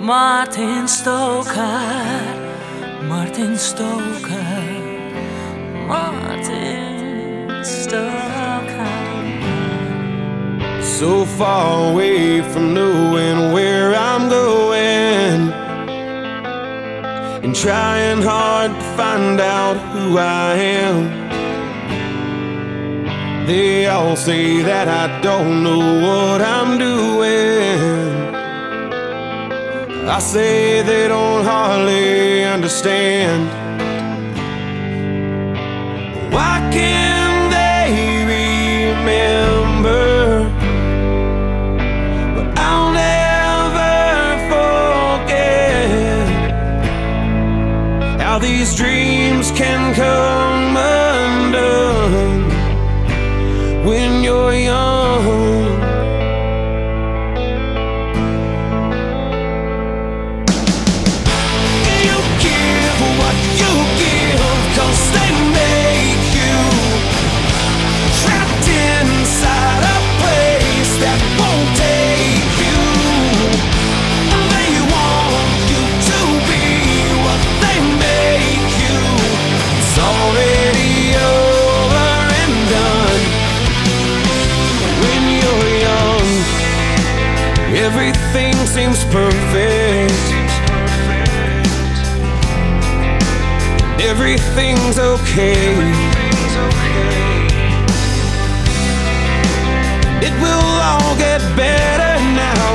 Martin Stoker, Martin Stoker, Martin Stoker. So far away from knowing where I'm going, and trying hard to find out who I am. They all say that I don't know what I'm doing. I say they don't hardly understand. Why can't they remember? But I'll never forget how these dreams can come undone when you're young. Seems perfect. Everything's okay. It will all get better now.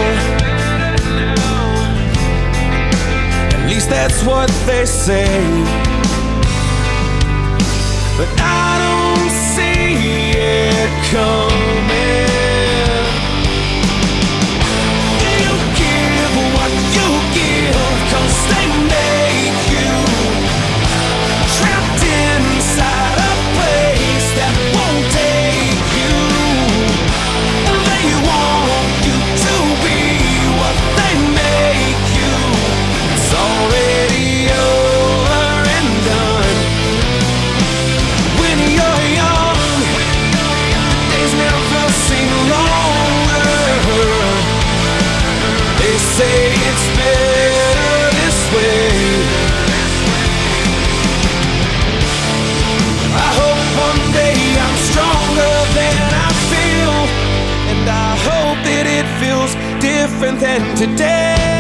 At least that's what they say. But I don't see it coming. Different than today.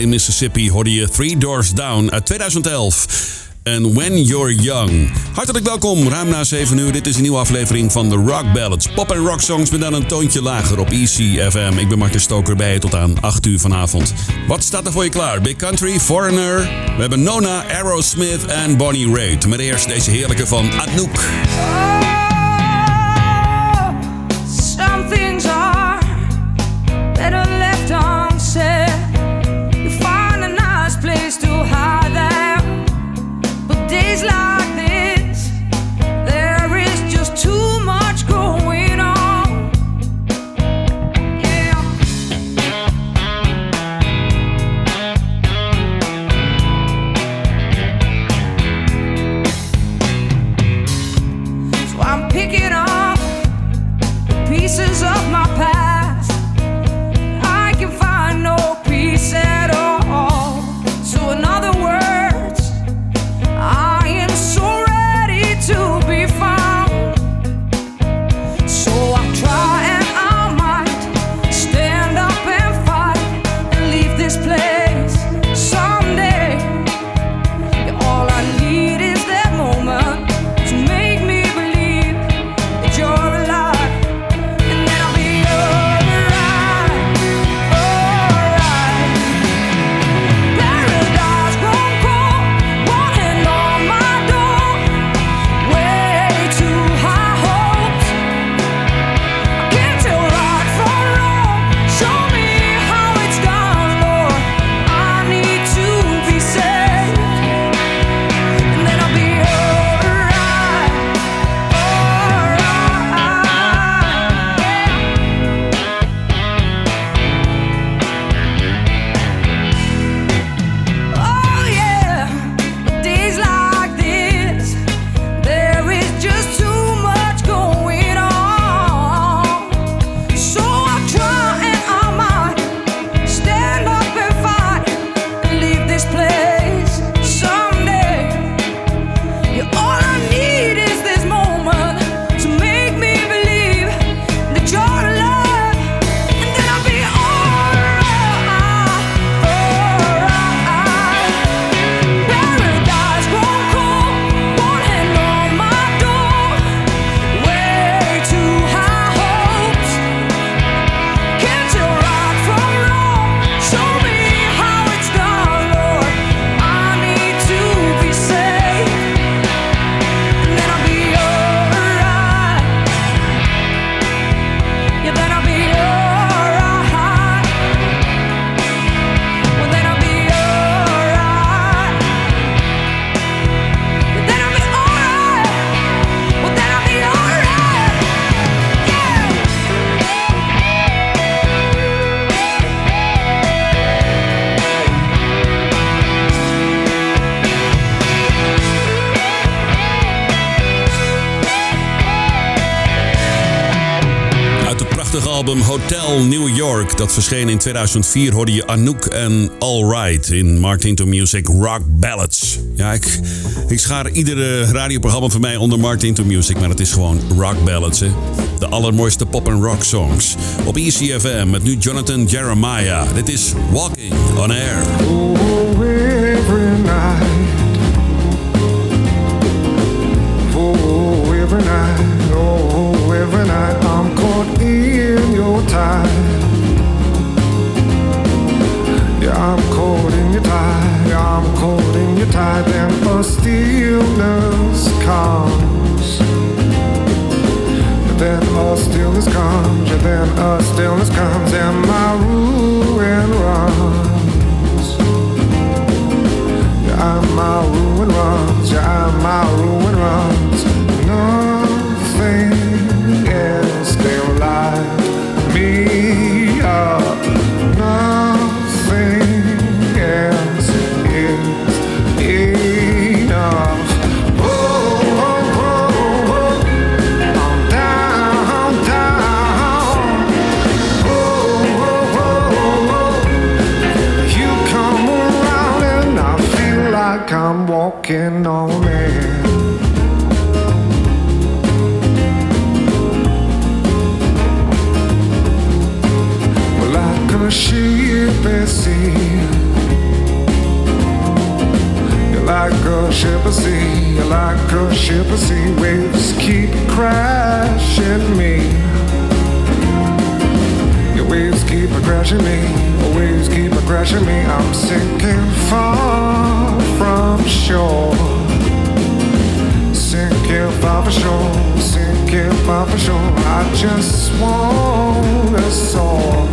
In Mississippi hoorde je Three Doors Down uit 2011. En When You're Young. Hartelijk welkom, ruim na 7 uur. Dit is een nieuwe aflevering van de Rock Ballads. Pop en rock songs met dan een toontje lager op ECFM. Ik ben Martin Stoker bij je tot aan 8 uur vanavond. Wat staat er voor je klaar? Big Country, Foreigner. We hebben Nona, Aerosmith en Bonnie Raitt. Maar eerst deze heerlijke van. Some things New York. Dat verscheen in 2004 hoorde je Anouk en Alright in Martin to Music Rock Ballads. Ja, ik, ik schaar iedere radioprogramma van mij onder Martin to Music, maar het is gewoon Rock Ballads. Hè? De allermooiste pop en rock songs. Op ECFM met nu Jonathan Jeremiah. Dit is Walking on Air. Oh, every night. Oh, every night. Oh, every night. I'm tide. Yeah, I'm caught in your tide. Yeah, I'm caught in your tide. Then a stillness comes. Then a stillness comes. Then a stillness comes. And my ruin runs. Yeah, my ruin runs. Yeah, my ruin runs. Nothing like I'm walking on air. Well, like a ship at sea. You're like a ship at sea. You're like a ship at sea. Waves keep crashing me. Your waves keep crashing me. Waves keep crashing me. I'm sinking far from shore. Sinking far from shore. Sinking far from shore. I just wanna soar.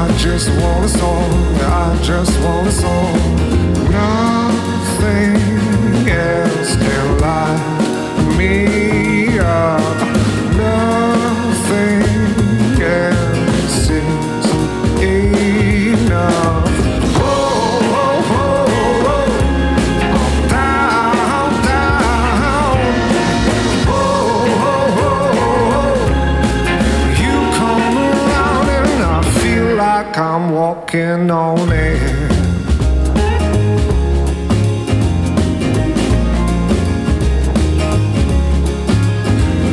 I just wanna soar. I just wanna soar. Nothing else can light me walking on air.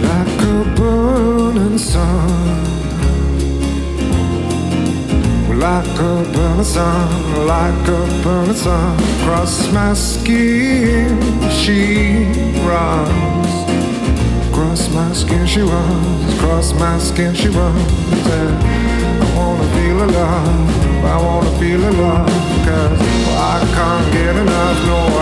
Like a burning sun. Like a burning sun, like a burning sun. Across my skin she runs. Across my skin she runs, across my skin she runs And I wanna feel her can't get enough, no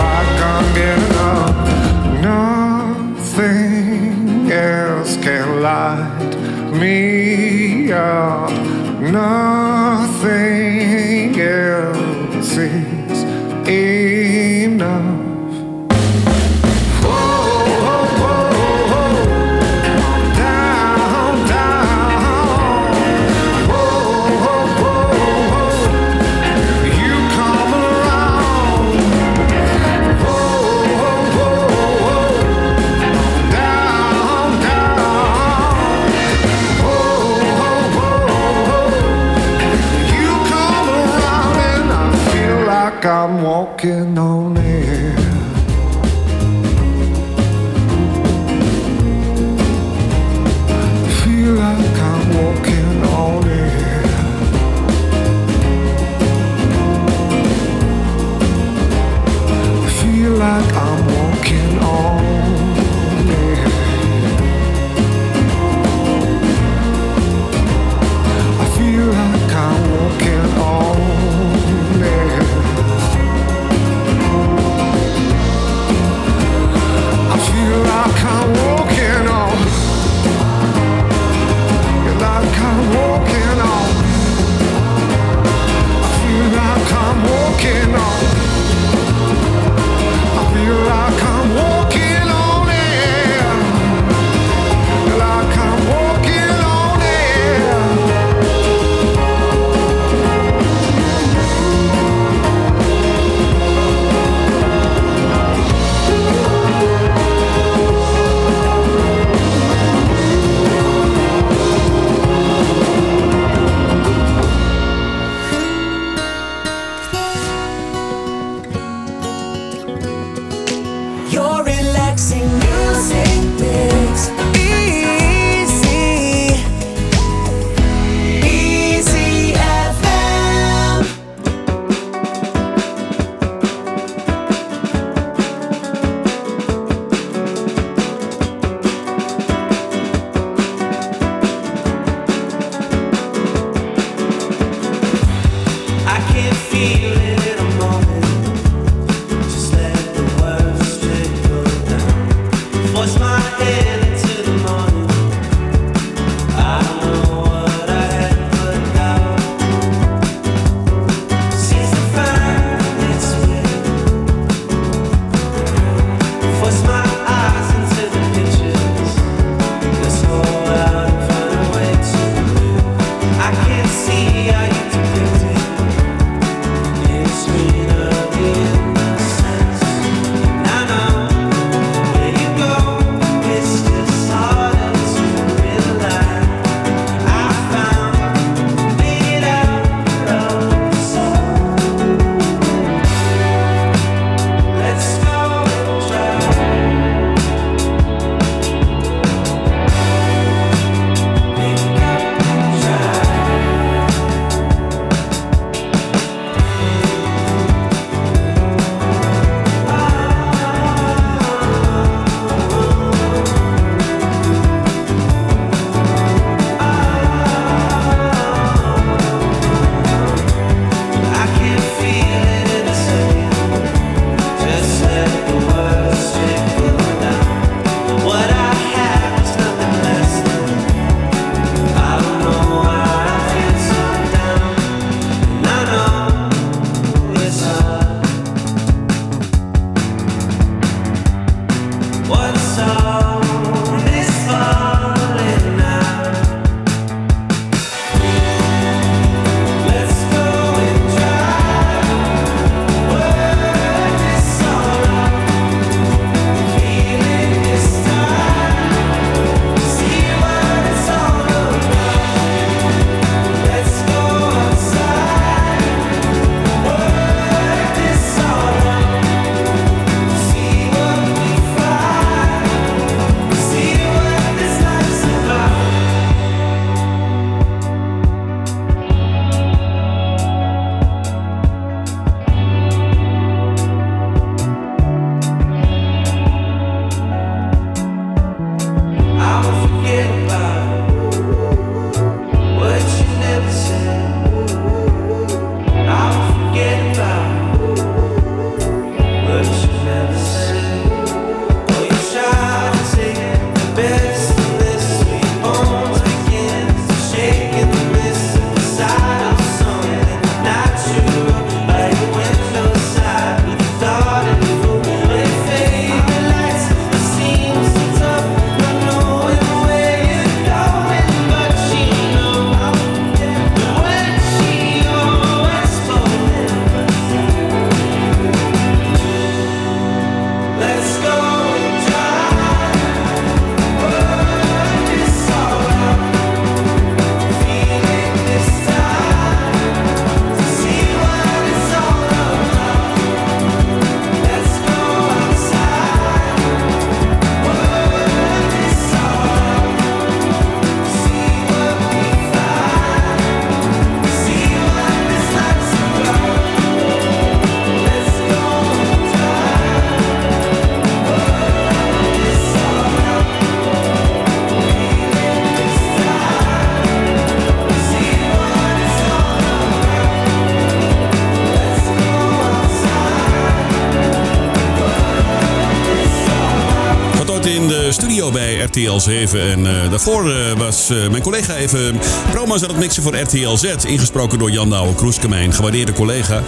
RTL 7. En eh, daarvoor eh, was eh, mijn collega even promo's aan het mixen voor RTL Z. Ingesproken door Jan Douwe Kroeske, mijn gewaardeerde collega.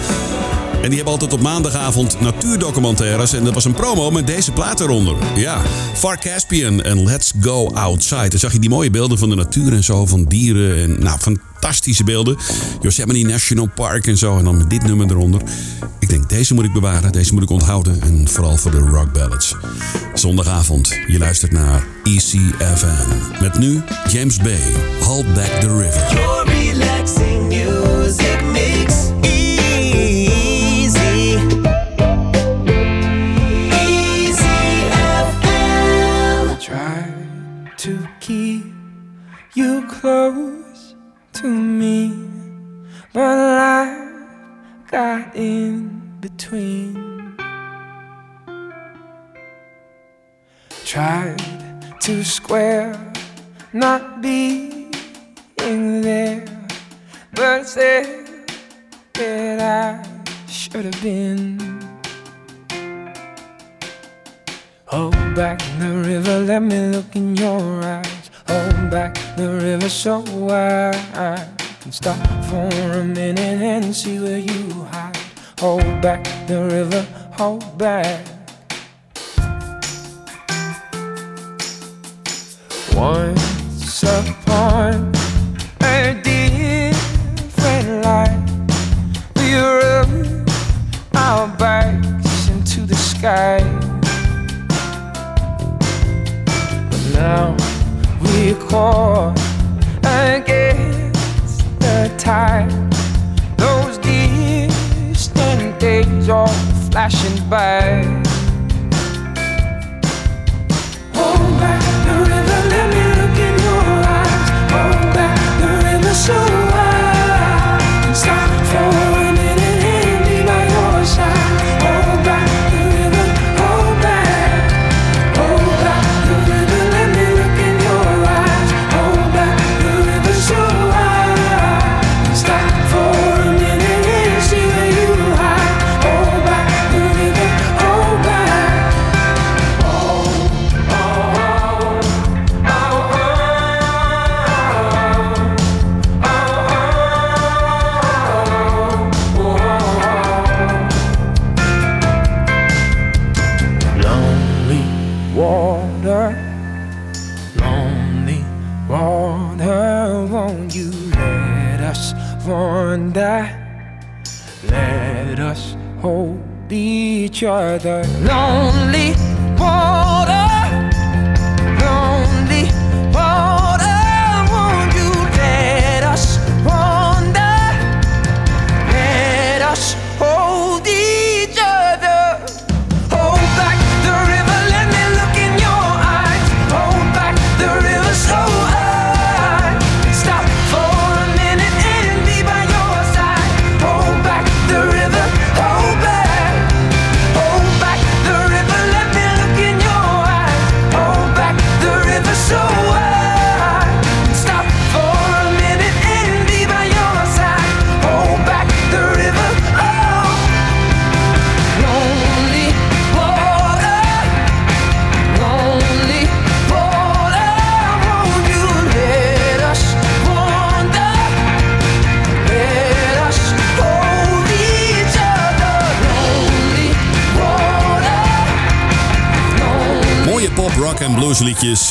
En die hebben altijd op maandagavond natuurdocumentaires. En dat was een promo met deze plaat eronder. Ja, Far Caspian en Let's Go Outside. Dan zag je die mooie beelden van de natuur en zo, van dieren. En nou, fantastische beelden. Yosemite National Park en zo. En dan met dit nummer eronder. Ik denk, deze moet ik bewaren, deze moet ik onthouden. En vooral voor de rock ballads. Zondagavond, je luistert naar ECFM. Met nu James Bay, Hold Back the River. Square not being there, but said that I should have been. Hold back the river, let me look in your eyes. Hold back the river so I can stop for a minute and see where you hide. Hold back the river, hold back. Once upon a different life, we rode our bikes into the sky. But Now we caught against the tide. Those distant days all flashing by.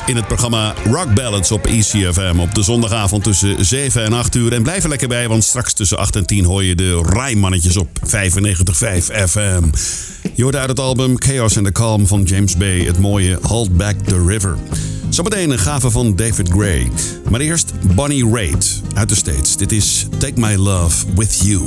In het programma Rock Ballads op ECFM. Op de zondagavond tussen 7 en 8 uur. En blijf er lekker bij, want straks tussen 8 en 10 hoor je de Rijmannetjes op 95.5 FM. Je hoort uit het album Chaos and the Calm van James Bay het mooie Hold Back the River. Zometeen een gave van David Gray. Maar eerst Bonnie Raitt uit de States. Dit is Take My Love With you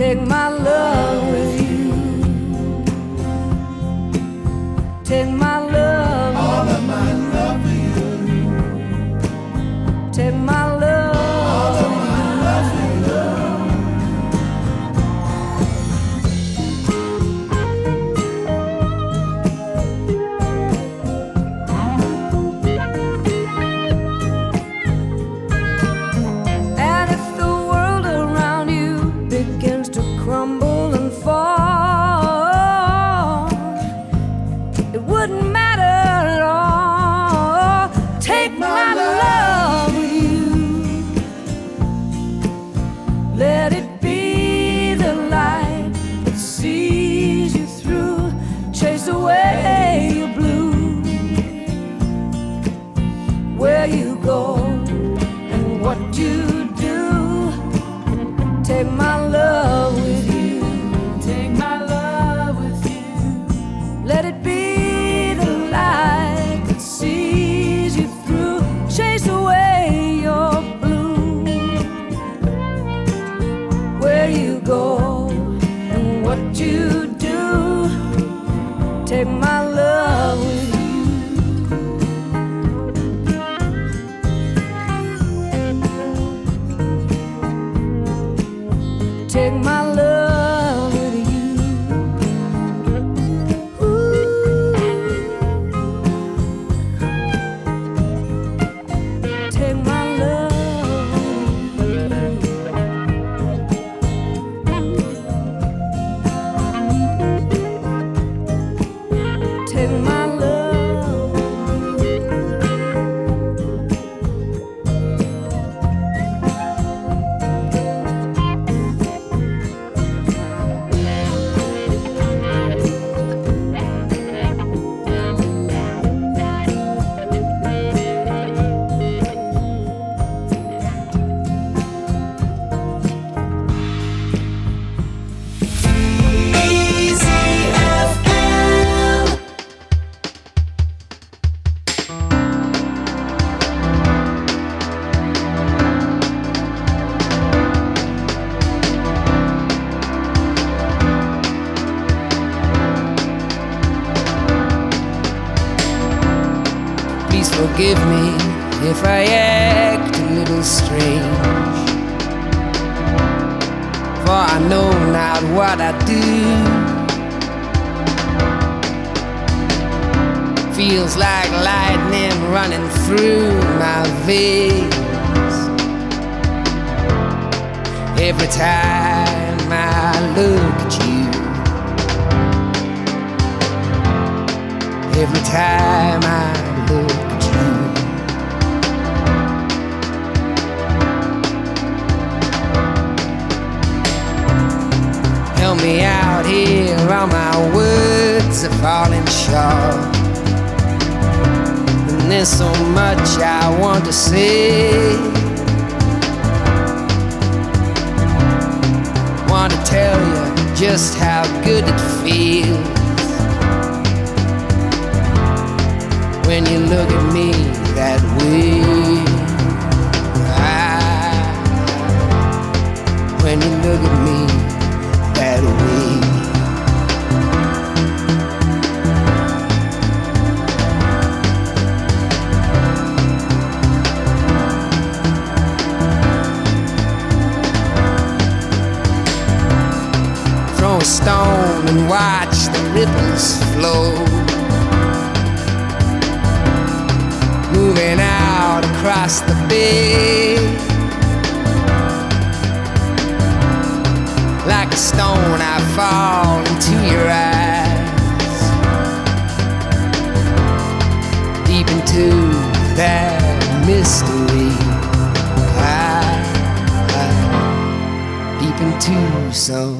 Take my love with you. Take my To tell you just how good it feels when you look at me that way. Ah, when you look at me that way. stone and watch the ripples flow. Moving out across the bay. Like a stone, I fall into your eyes. Deep into that mystery. I, I, deep into some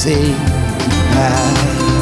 say goodbye.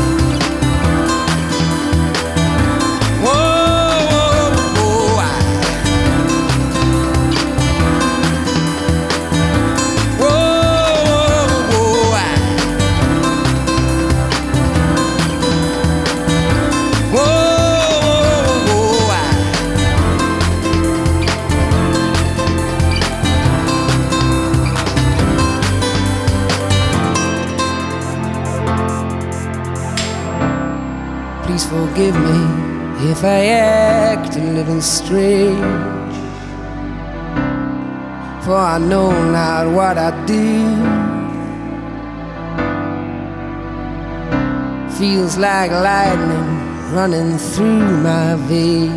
If I act a little strange. For I know not what I do. Feels like lightning running through my veins.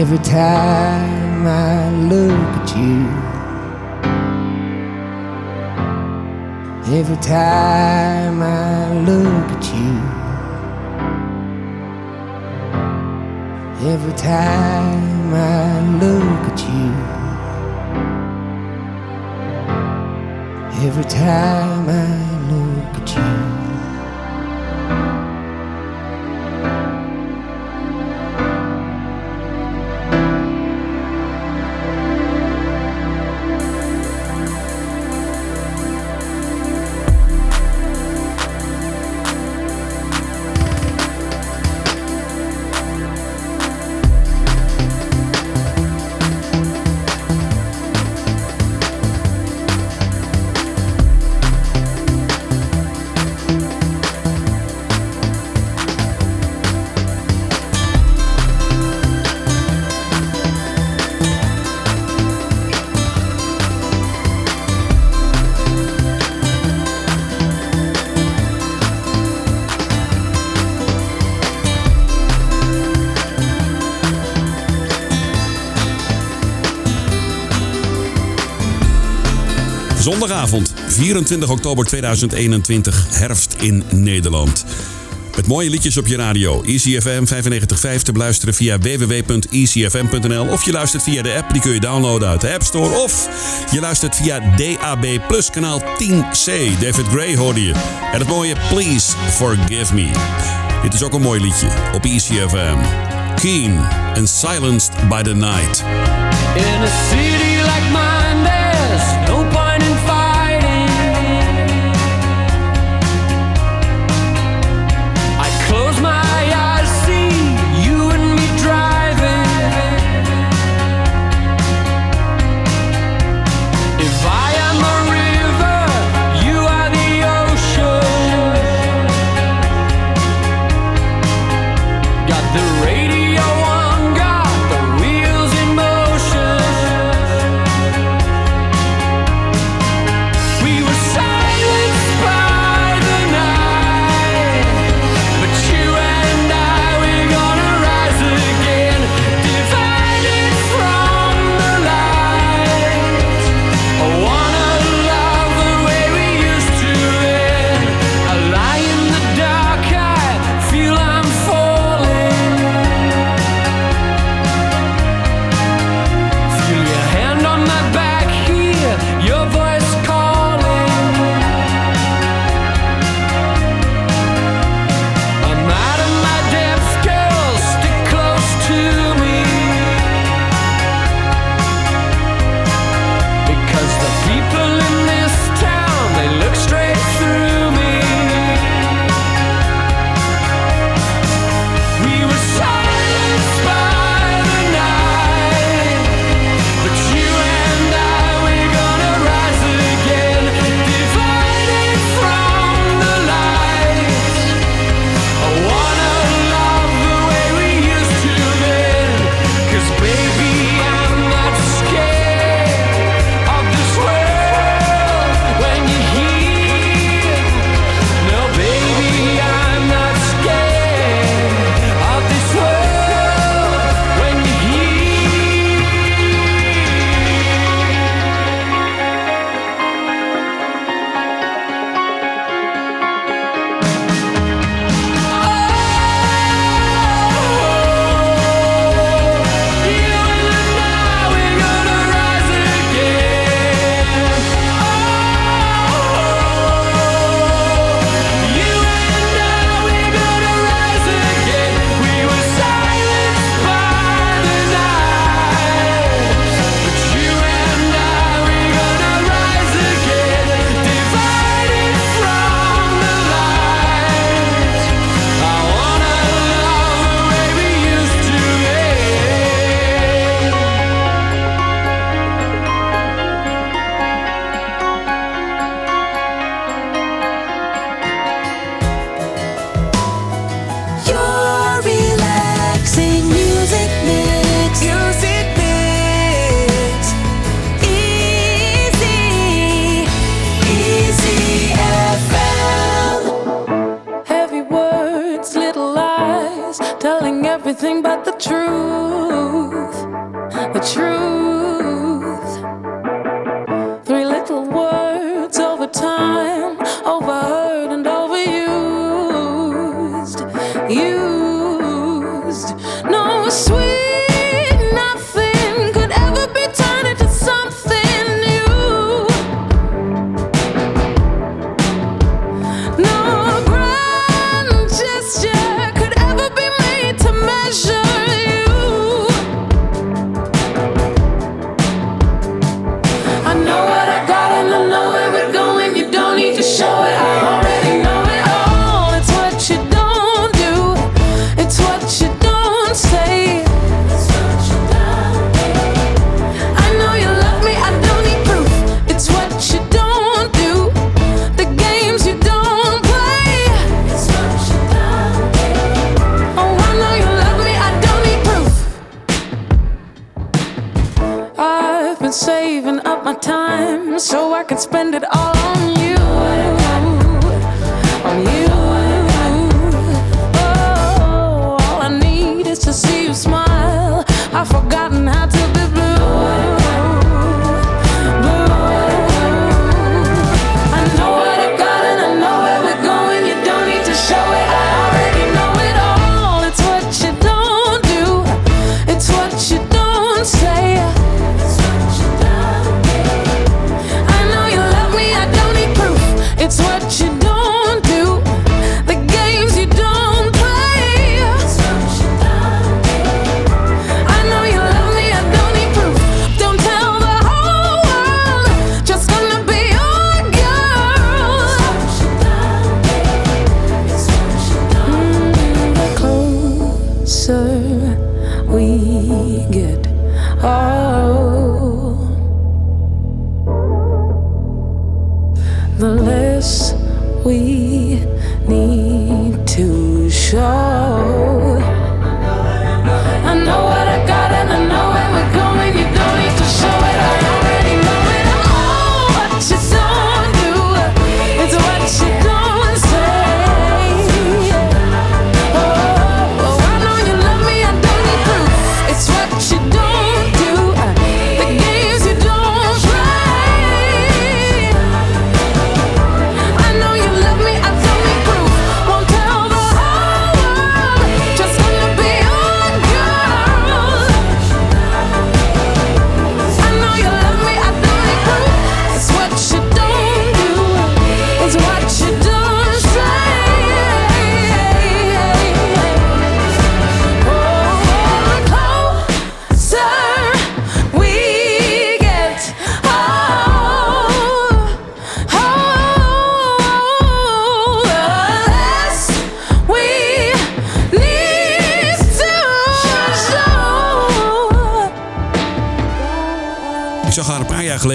Every time I look at you. Every time I look at you, every time I look at you, every time I look at you. Zondagavond, 24 oktober 2021, herfst in Nederland. Met mooie liedjes op je radio. EasyFM 95.5 te beluisteren via www.easyfm.nl. Of je luistert via de app, die kun je downloaden uit de App Store. Of je luistert via DAB Plus kanaal 10C. David Gray hoorde je. En het mooie Please Forgive Me. Dit is ook een mooi liedje op EasyFM. Keen and Silenced by the Night. In a city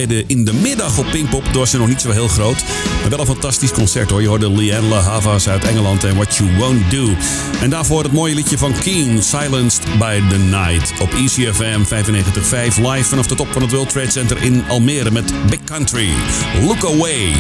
in de middag op Pinkpop. door was ze nog niet zo heel groot. Maar wel een fantastisch concert hoor. Je hoorde Leanne Le Havas uit Engeland en What You Won't Do. En daarvoor het mooie liedje van Keen, Silenced by the Night. Op ECFM 95.5 live vanaf de top van het World Trade Center in Almere met Big Country. Look Away.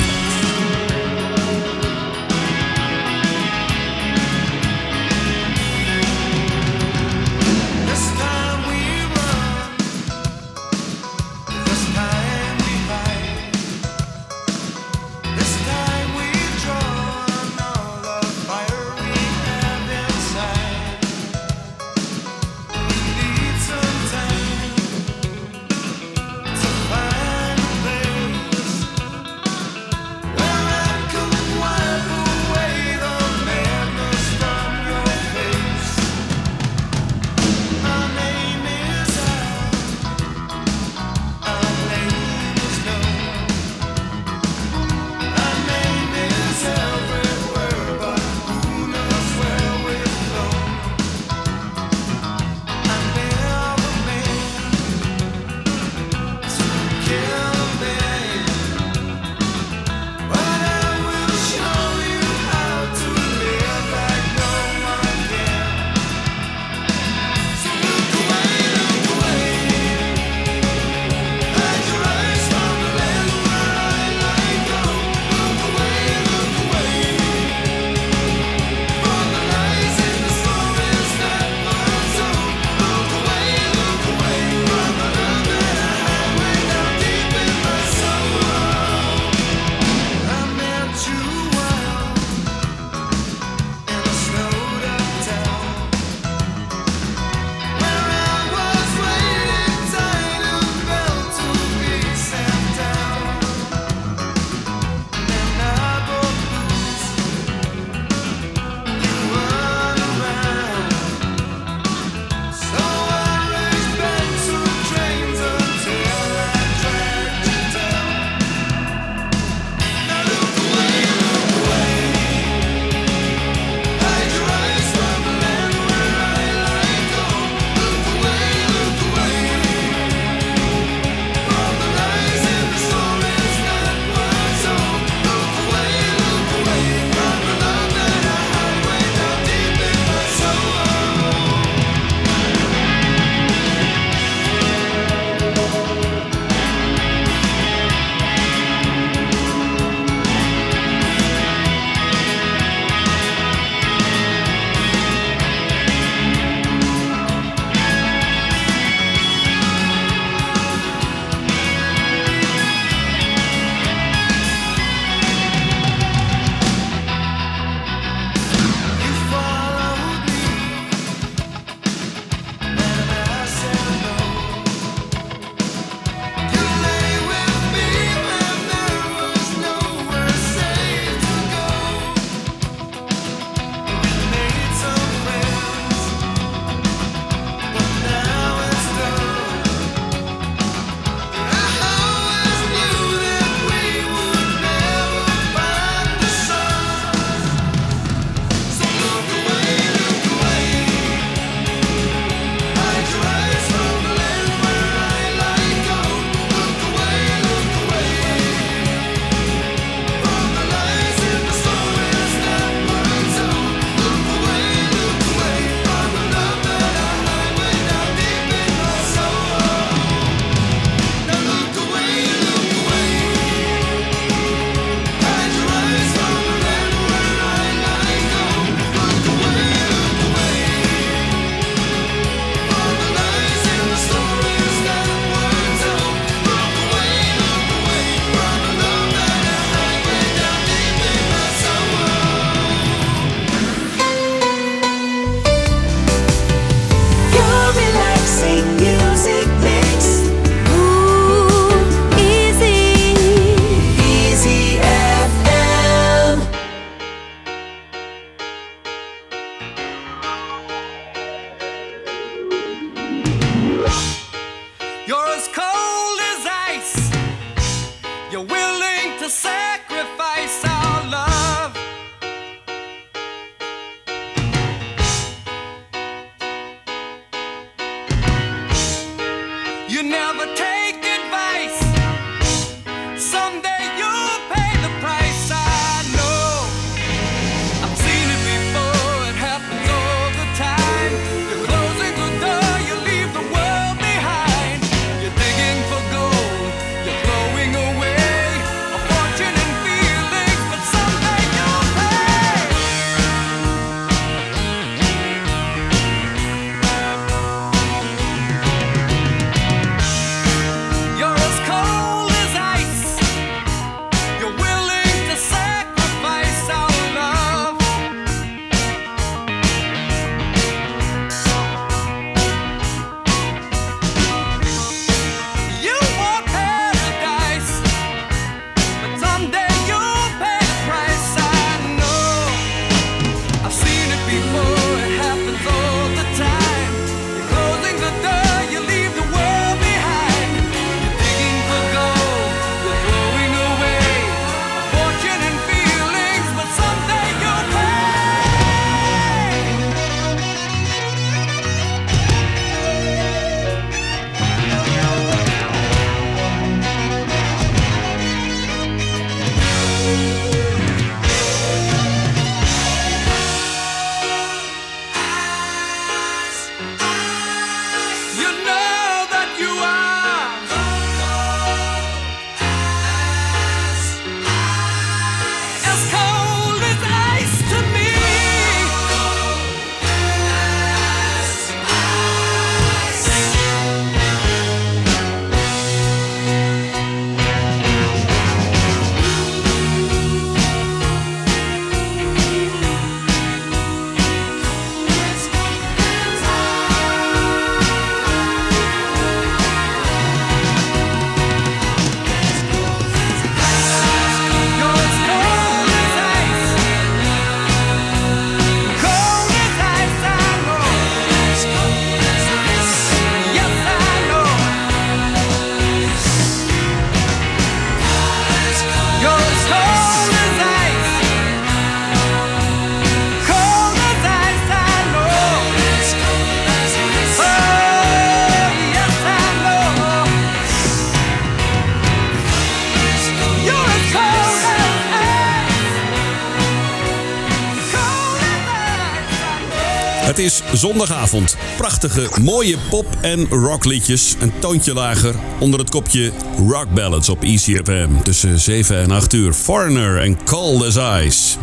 Zondagavond. Prachtige, mooie pop- en rockliedjes. Een toontje lager onder het kopje Rock Ballads op ECFM. Tussen 7 en 8 uur. Foreigner en Cold as Ice.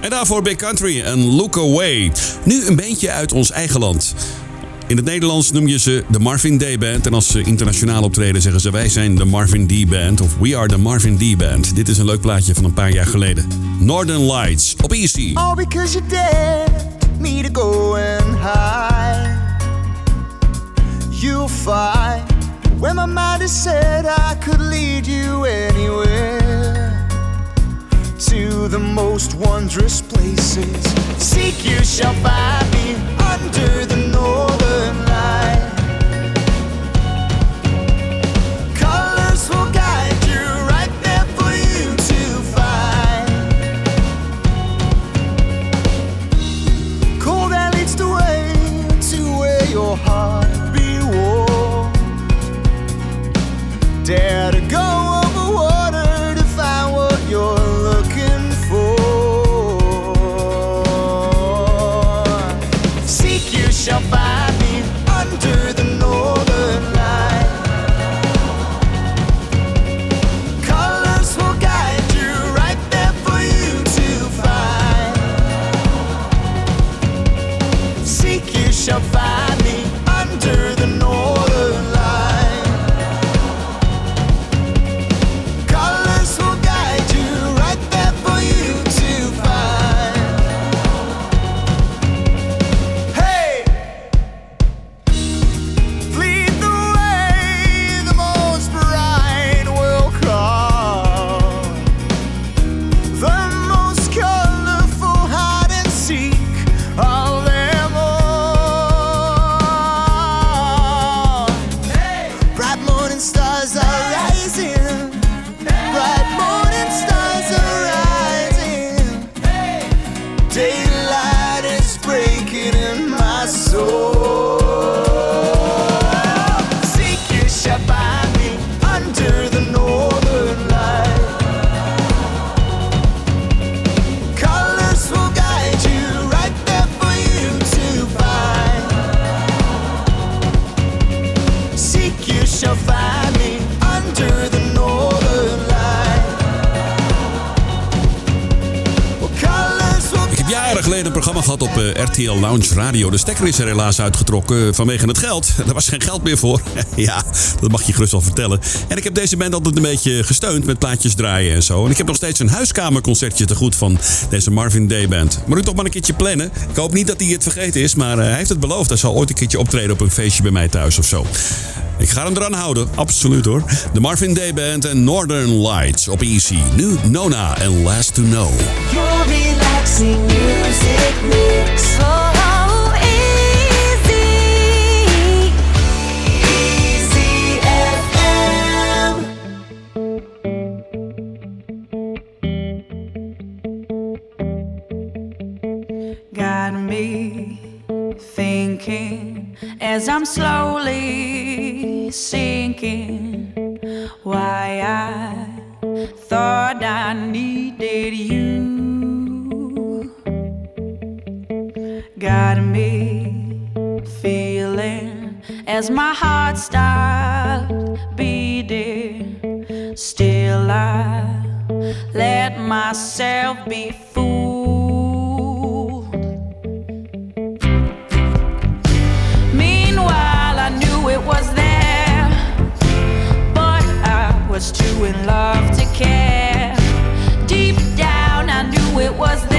En daarvoor Big Country en Look Away. Nu een beetje uit ons eigen land. In het Nederlands noem je ze de Marvin Day Band. En als ze internationaal optreden zeggen ze wij zijn de Marvin D Band. Of We are the Marvin D Band. Dit is een leuk plaatje van een paar jaar geleden. Northern Lights op Easy. All because you dared me to go and hide. You'll find when my mind is set, I could lead you anywhere to the most wondrous places. Seek, you shall find me programma gehad op eh, RTL Lounge Radio. De stekker is er helaas uitgetrokken eh, vanwege het geld. Er was geen geld meer voor. ja, dat mag je gerust wel vertellen. En ik heb deze band altijd een beetje gesteund met plaatjes draaien en zo. En ik heb nog steeds een huiskamerconcertje te goed van deze Marvin Day Band. Moet ik toch maar een keertje plannen. Ik hoop niet dat hij het vergeten is, maar eh, hij heeft het beloofd. Hij zal ooit een keertje optreden op een feestje bij mij thuis of zo. Ik ga hem eraan houden, absoluut hoor. De Marvin Day Band en Northern Lights op Easy. Nu Nona en Last to Know. Relaxing music mix. Oh, easy. Easy FM. got me thinking as I'm slowly sinking why I thought I needed you. Got me feeling as my heart stopped beating. Still, I let myself be fooled. Meanwhile, I knew it was there, but I was too in love to care. Deep down, I knew it was there.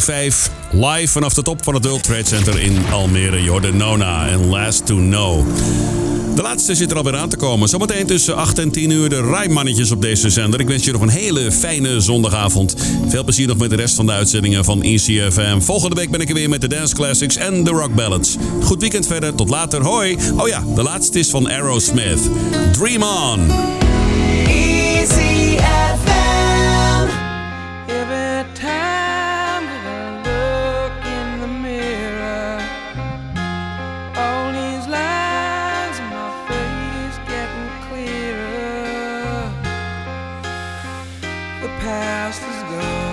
25 Live vanaf de top van het World Trade Center in Almere. Jordanona en Last to Know. De laatste zit er alweer aan te komen. Zometeen tussen 8 en 10 uur de Rijmannetjes op deze zender. Ik wens je nog een hele fijne zondagavond. Veel plezier nog met de rest van de uitzendingen van ECFM. Volgende week ben ik er weer met de Dance Classics en de Rock Ballads. Goed weekend verder, tot later, hoi. Oh ja, de laatste is van Aerosmith. Dream On. past is gone.